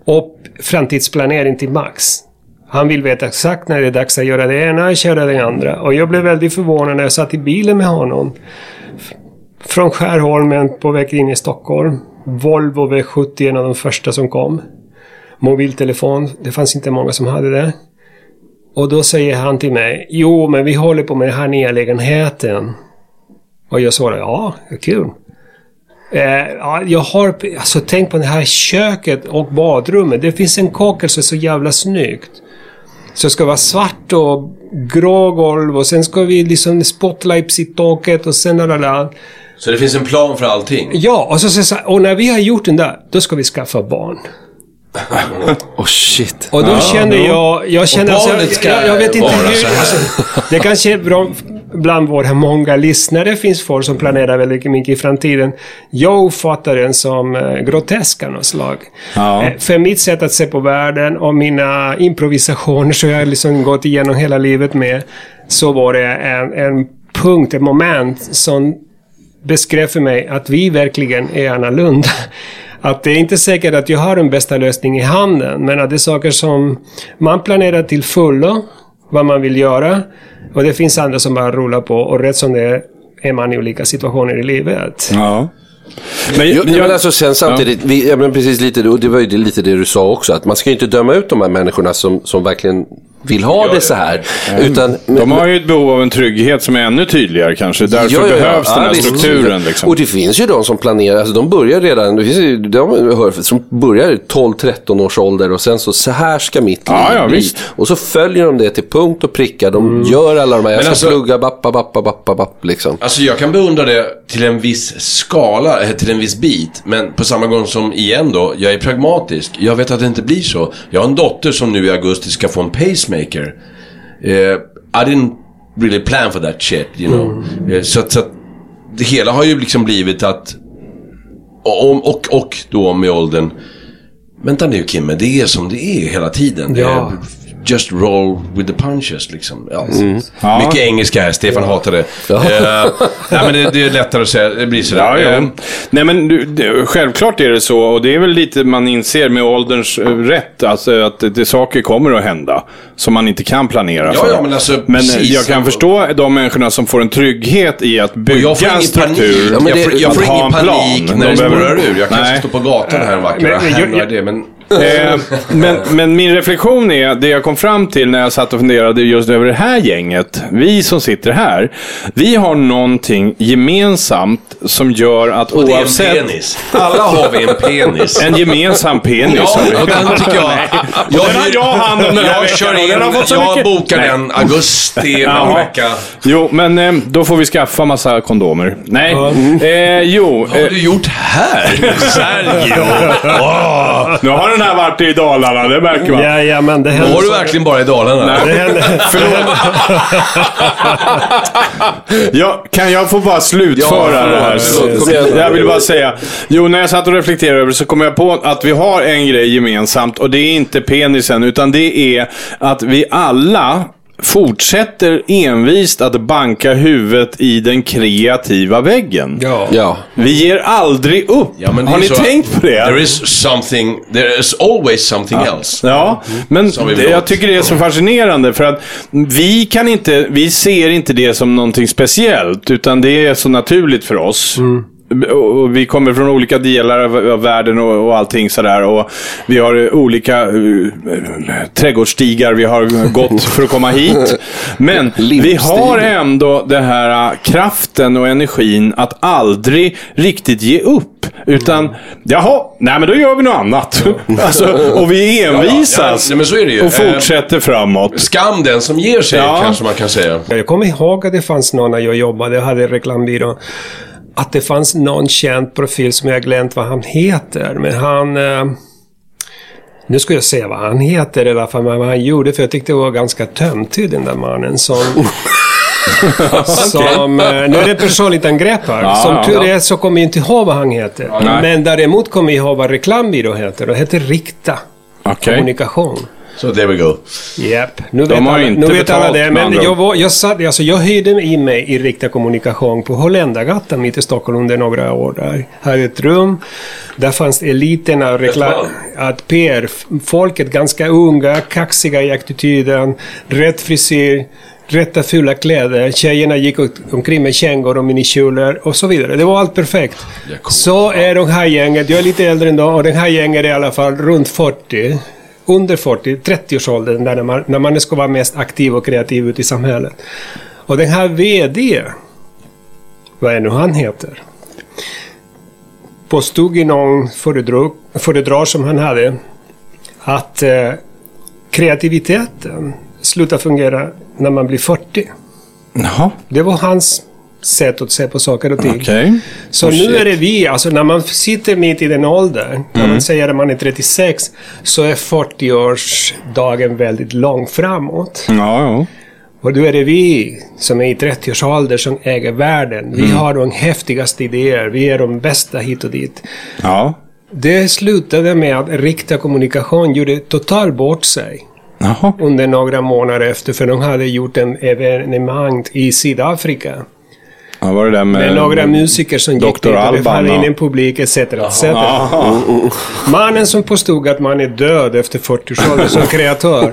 och framtidsplanering till max. Han vill veta exakt när det är dags att göra det ena och köra det andra. Och jag blev väldigt förvånad när jag satt i bilen med honom. Från Skärholmen på väg in i Stockholm. Volvo V70, en av de första som kom. Mobiltelefon, det fanns inte många som hade det. Och då säger han till mig, jo men vi håller på med den här nya lägenheten. Och jag svarar, ja, kul. Eh, jag har alltså, tänkt på det här köket och badrummet. Det finns en kakel som är så jävla snyggt. Så det ska vara svart och grå golv och sen ska vi liksom spotlights i taket och sen alla... Så det finns en plan för allting? Ja, och, så, så, så, och när vi har gjort den där, då ska vi skaffa barn. Oh shit. Och då kände jag... Jag kände Och alltså, barnet ska jag, jag vet inte hur... Alltså, det kanske är bra bland våra många lyssnare finns folk som planerar väldigt mycket i framtiden. Jag uppfattar den som eh, grotesk av något slag. Ja. Eh, För mitt sätt att se på världen och mina improvisationer som jag liksom gått igenom hela livet med. Så var det en, en punkt, ett moment som beskrev för mig att vi verkligen är annorlunda. Att det är inte säkert att jag har den bästa lösningen i handen, men att det är saker som man planerar till fullo, vad man vill göra. Och det finns andra som bara rullar på och rätt som det är, är man i olika situationer i livet. Ja. Men, Jo, men jag, alltså sen samtidigt, vi, ja, men precis lite, och det var ju lite det du sa också, att man ska ju inte döma ut de här människorna som, som verkligen vill ha det så här. Utan, de har ju ett behov av en trygghet som är ännu tydligare kanske. Därför Ja, ja, ja. behövs den här strukturen. Liksom. Och det finns ju de som planerar, alltså de börjar redan, det finns ju de hör, som börjar i 12-13 års ålder och sen så, så här ska mitt liv Ja, ja, bli. visst. Och så följer de det till punkt och pricka. De gör alla de här, jag ska alltså- plugga, bappa, bappa, bappa, bapp, liksom. Alltså jag kan beundra det till en viss skala, eh, till en viss bit. Men på samma gång som, igen då, jag är pragmatisk. Jag vet att det inte blir så. Jag har en dotter som nu i augusti ska få en pacemaker. Eh, I didn't really plan for that shit, you know. Eh, så, att- så att det hela har ju liksom blivit att... Och, och, och då med åldern. Vänta nu Kimme, det är som det är hela tiden. Ja. Just roll with the punches liksom. Ja. Ja. Mycket engelska här, Stefan hatar det. Eh, nej men det, det är lättare att säga, det blir sådär. Ja, ja. Nej men du, det, självklart är det så och det är väl lite man inser med ålderns eh, rätt. Alltså att det, det, saker kommer att hända som man inte kan planera Ja, för. ja, men alltså, men precis. jag kan förstå de människorna som får en trygghet i att bygga jag får en struktur. Ja, jag får, jag får ingen en panik plan. när De det spårar ur. Jag kanske Nej. står på gatan här en vacker Men- jag- jag- det. Men Eh, men, men min reflektion är, det jag kom fram till när jag satt och funderade just över det här gänget, vi som sitter här, vi har någonting gemensamt som gör att och det är en oavsett... penis. Alla har vi en penis. En gemensam penis. Ja, har vi. och den tycker jag... Jag, den har jag hand om den här jag veckan, kör in, den har fått så jag mycket- bokar Nej. den augusti Ja. någon vecka. Jo, men eh, då får vi skaffa massa kondomer. Nej, eh, jo. Vad har Eh, du gjort här? Sergio? Åh. nu har den här varit i Dalarna, det märker man. Ja, ja, men det händer Var du verkligen bara i Dalarna? Det händer. Ja, kan jag få bara slutföra Ja, det här? förlåt. Jag vill bara säga. Jo, när jag satt och reflekterade över det så kom jag på att vi har en grej gemensamt och det är inte penisen utan det är att vi alla fortsätter envist att banka huvudet i den kreativa väggen. Ja. Ja. Vi ger aldrig upp. Ja, har ni så- tänkt på det? There is something, there is always something else. Ja, men det, jag tycker det är så fascinerande för att vi kan inte, vi ser inte det som någonting speciellt utan det är så naturligt för oss. Och och vi kommer från olika delar av, av världen och, och allting sådär. Och vi har eh, olika uh, trädgårdsstigar vi har gått för att komma hit. Men vi har ändå den här uh, kraften och energin att aldrig riktigt ge upp. Utan, jaha, nej men då gör vi något annat. alltså, och vi envisas Ja, men så är det ju. och Eh, fortsätter framåt. Skam den som ger sig, Ja. kanske man kan säga. Jag kommer ihåg att det fanns någon när jag jobbade, jag hade reklambyrå. Att det fanns någon känd profil som jag glömt vad han heter. Men han... Eh, nu ska jag säga vad han heter i alla fall, vad han gjorde. För jag tyckte det var ganska töntig den där mannen som... som eh, nu är det personligt angrepp här. Ja, som ja, tur ja. är så kommer jag inte ihåg vad han heter. nej. Men däremot kommer jag ihåg vad reklambyrå heter. Det heter Rikta Okej. Kommunikation. Så there we go. Japp, nu vet, har alla, nu vet alla det. Men jag, var, jag, satt, alltså, jag hyrde i mig i Rikta Kommunikation på Holländargatan mitt i Stockholm under några år. Där hade ett rum. Där fanns eliten av reklam... Att PR-folket, ganska unga, kaxiga i attityden, rätt frisyr, rätta fula kläder. Tjejerna gick omkring med kängor och minikjolar och så vidare. Det var allt perfekt. Så är de här gänget, jag är lite äldre än dem, och den här gänget är i alla fall runt 40 under 40, 30-årsåldern, där när man, när man ska vara mest aktiv och kreativ ute i samhället. Och den här VD, vad är nu han heter, påstod i någon föredrag, föredrag som han hade att eh, kreativiteten slutar fungera när man blir 40. Jaha, Det var hans sätt att se på saker och ting. okej. Så nu är det vi, alltså när man sitter mitt i den åldern, när man säger att man är 36, så är 40-årsdagen väldigt långt framåt. Ja, ja. Och då är det vi som är i 30-årsåldern som äger världen. Vi har de häftigaste idéer, vi är de bästa hit och dit. Ja. Det slutade med att Rikta Kommunikation gjorde totalt bort sig Jaha. under några månader efter, för de hade gjort en evenemang i Sydafrika. Ja, var det där med... Med några musiker som gick dit och det fann in en publik etc. etc. Mannen som påstod att man är död efter 40 års ålder som kreatör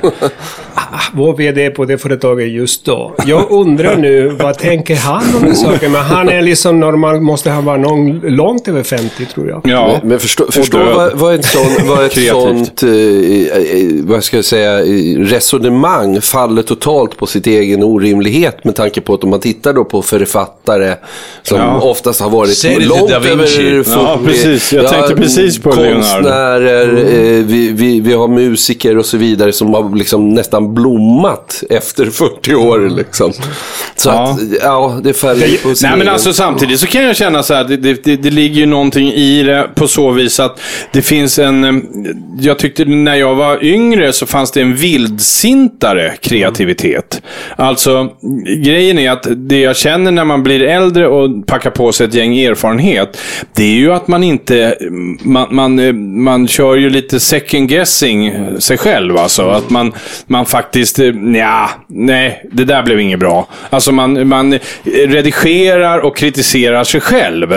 ah, var VD på det företaget just då. Jag undrar nu, vad tänker han om den saken? Men han är liksom normal, måste han vara någon, långt över 50 tror jag. Ja. Men, men förstå, förstå vad, vad ett, sån, vad ett sånt, eh, eh, vad ska jag säga, eh, resonemang faller totalt på sitt egen orimlighet med tanke på att om man tittar då på författare som Ja. oftast har varit till långt Da Vinci. över Ja, precis. Jag tänkte precis på Leonardo. Konstnärer, eh, vi, vi, vi har musiker och så vidare som har liksom nästan blommat efter 40 år liksom. Så Ja. att, ja, det faller på sin Nej men alltså samtidigt så kan jag känna så här, det, det, det, det ligger ju någonting i det på så vis att det finns en, jag tyckte när jag var yngre så fanns det en vildsintare kreativitet. Alltså grejen är att det jag känner när man blir äldre och packar på sig ett gäng erfarenhet, det är ju att man inte, man, man, man kör ju lite second guessing sig själv alltså. Att man, man faktiskt, eh, nja, nej, det där blev inget bra. Alltså man, man redigerar och kritiserar sig själv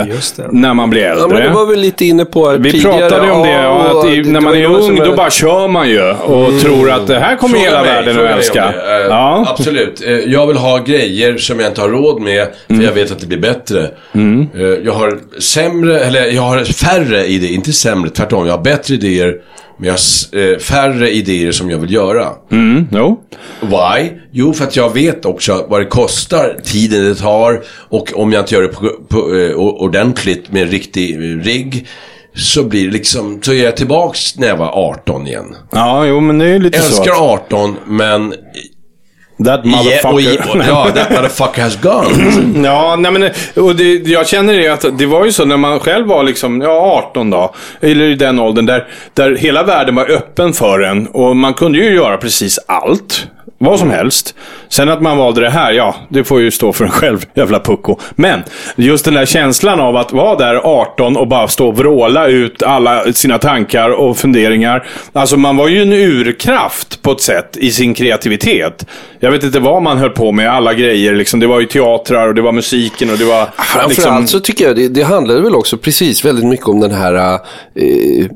när man blir äldre. Ja, men det var vi lite inne på här Vi tidigare. pratade om det, Ja, och att i, när man är ung, då bara kör man ju och tror att det här kommer Fråga hela mig, världen att älska. Eh, Ja. Absolut. Eh, jag vill ha grejer som jag inte har råd med, för Mm. jag vet att det blir bättre. Eh, jag har sämre, eller jag har färre idéer, inte sämre, tvärtom. Jag har bättre idéer, men jag har eh, färre idéer som jag vill göra. Mm, jo. Why? Jo, för att jag vet också vad det kostar, tiden det tar och om jag inte gör det på, på, eh, ordentligt med en riktig rigg så blir det liksom, så är jag tillbaks när jag var 18 igen. Ja, jo, men det är ju lite Jag så. älskar att- 18, men... That Ja, och, motherfucker. ja, that motherfucker has gone. Ja, nej men och det, jag känner det att det var ju så när man själv var liksom, ja 18 då. Eller i den åldern där, där hela världen var öppen för en. Och man kunde ju göra precis allt. Vad som helst. Sen att man valde det här, ja, det får ju stå för en själv, jävla pucko. Men, just den där känslan av att vara där 18 och bara stå och vråla ut alla sina tankar och funderingar. Alltså man var ju en urkraft på ett sätt i sin kreativitet. Jag vet inte vad man höll på med, alla grejer liksom. Det var ju teatrar och det var musiken och det var... Framförallt liksom, så tycker jag det, det handlade väl också precis väldigt mycket om den här eh,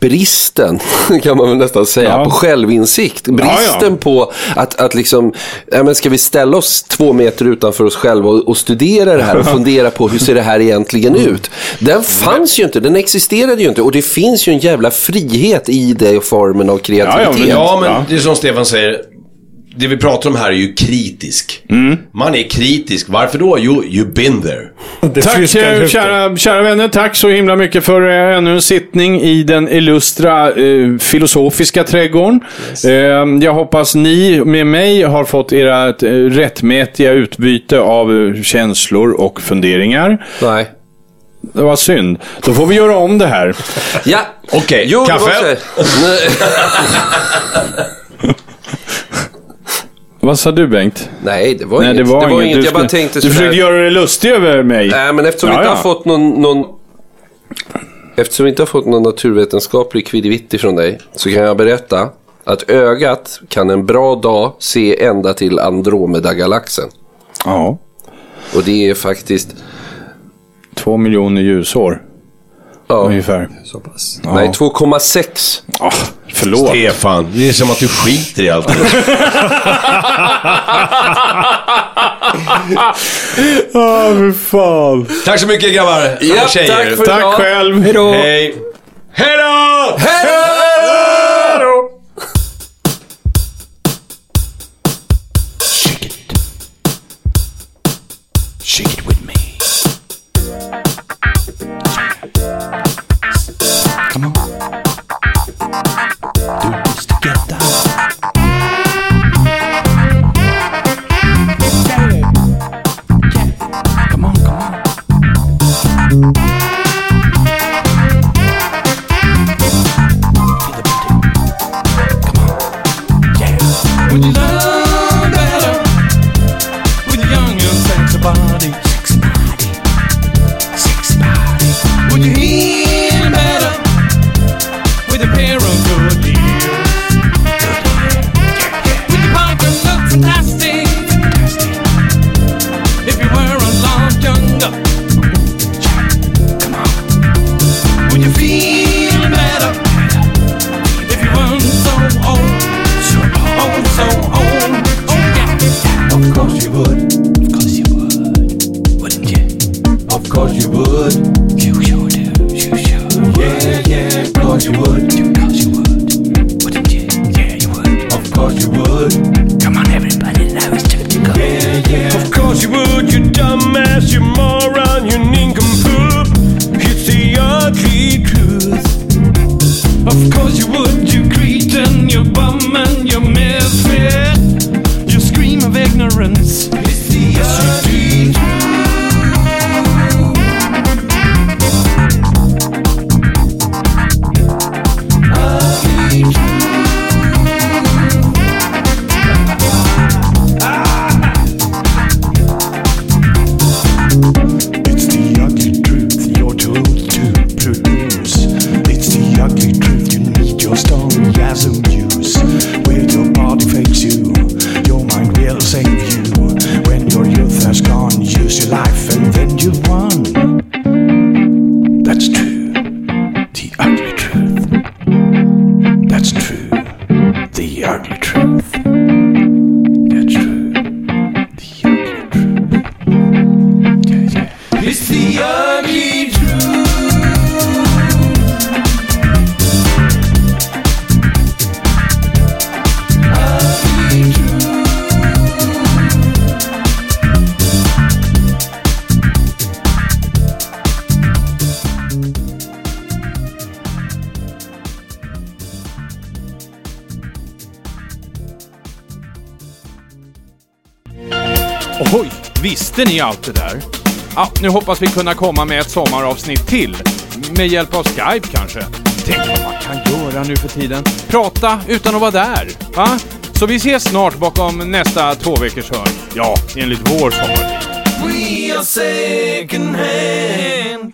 bristen, kan man väl nästan säga, Ja. på självinsikt. Bristen Ja, på att, att liksom, ja, men ska vi ställa oss två meter utanför oss själva och, och studera det här och fundera på hur ser det här egentligen ut. Den fanns ju inte, den existerade ju inte och det finns ju en jävla frihet i den formen av kreativitet. men- Ja, men Ja. det är som Stefan säger. Det vi pratar om här är ju kritisk. Man är kritisk. Varför då? Jo, you've been there. Det Tack eh, kära, kära vänner, tack så himla mycket för eh, ännu en sittning i den illustra eh, filosofiska trädgården. Eh, jag hoppas ni med mig har fått era eh, rättmätiga utbyte av eh, känslor och funderingar. Nej. Det var synd. Då får vi göra om det här. Ja, Okej, Jo, det kaffe? var så här. Nej. Vad sa du Bengt? Nej, det var Nej, inget. det var, inget. Du Jag bara tänkte Du försökte göra dig lustig över mig. Nej, men eftersom vi Ja, inte ja. har fått någon, någon... Eftersom vi inte har fått någon naturvetenskaplig kvidivitti från dig så kan jag berätta att ögat kan en bra dag se ända till Andromeda-galaxen. Ja. Och det är faktiskt... Två miljoner ljusår. Ja, Ungefär. Så pass. Nej, 2,6. Ah, förlåt. Stefan, det är som att du skiter i allt. Ah, fy fan. Tack så mycket grabbar Ja, och tjejer. tack för Tack idag. själv. Hej då! Hej. Hej då! Hej då! Visste ni allt det där? Ja, nu hoppas vi kunna komma med ett sommaravsnitt till. Med hjälp av Skype kanske. Tänk vad man kan göra nu för tiden. Prata utan att vara där. Va? Så vi ses snart bakom nästa två veckors hörn. Ja, enligt vår sommartid. We are second hand.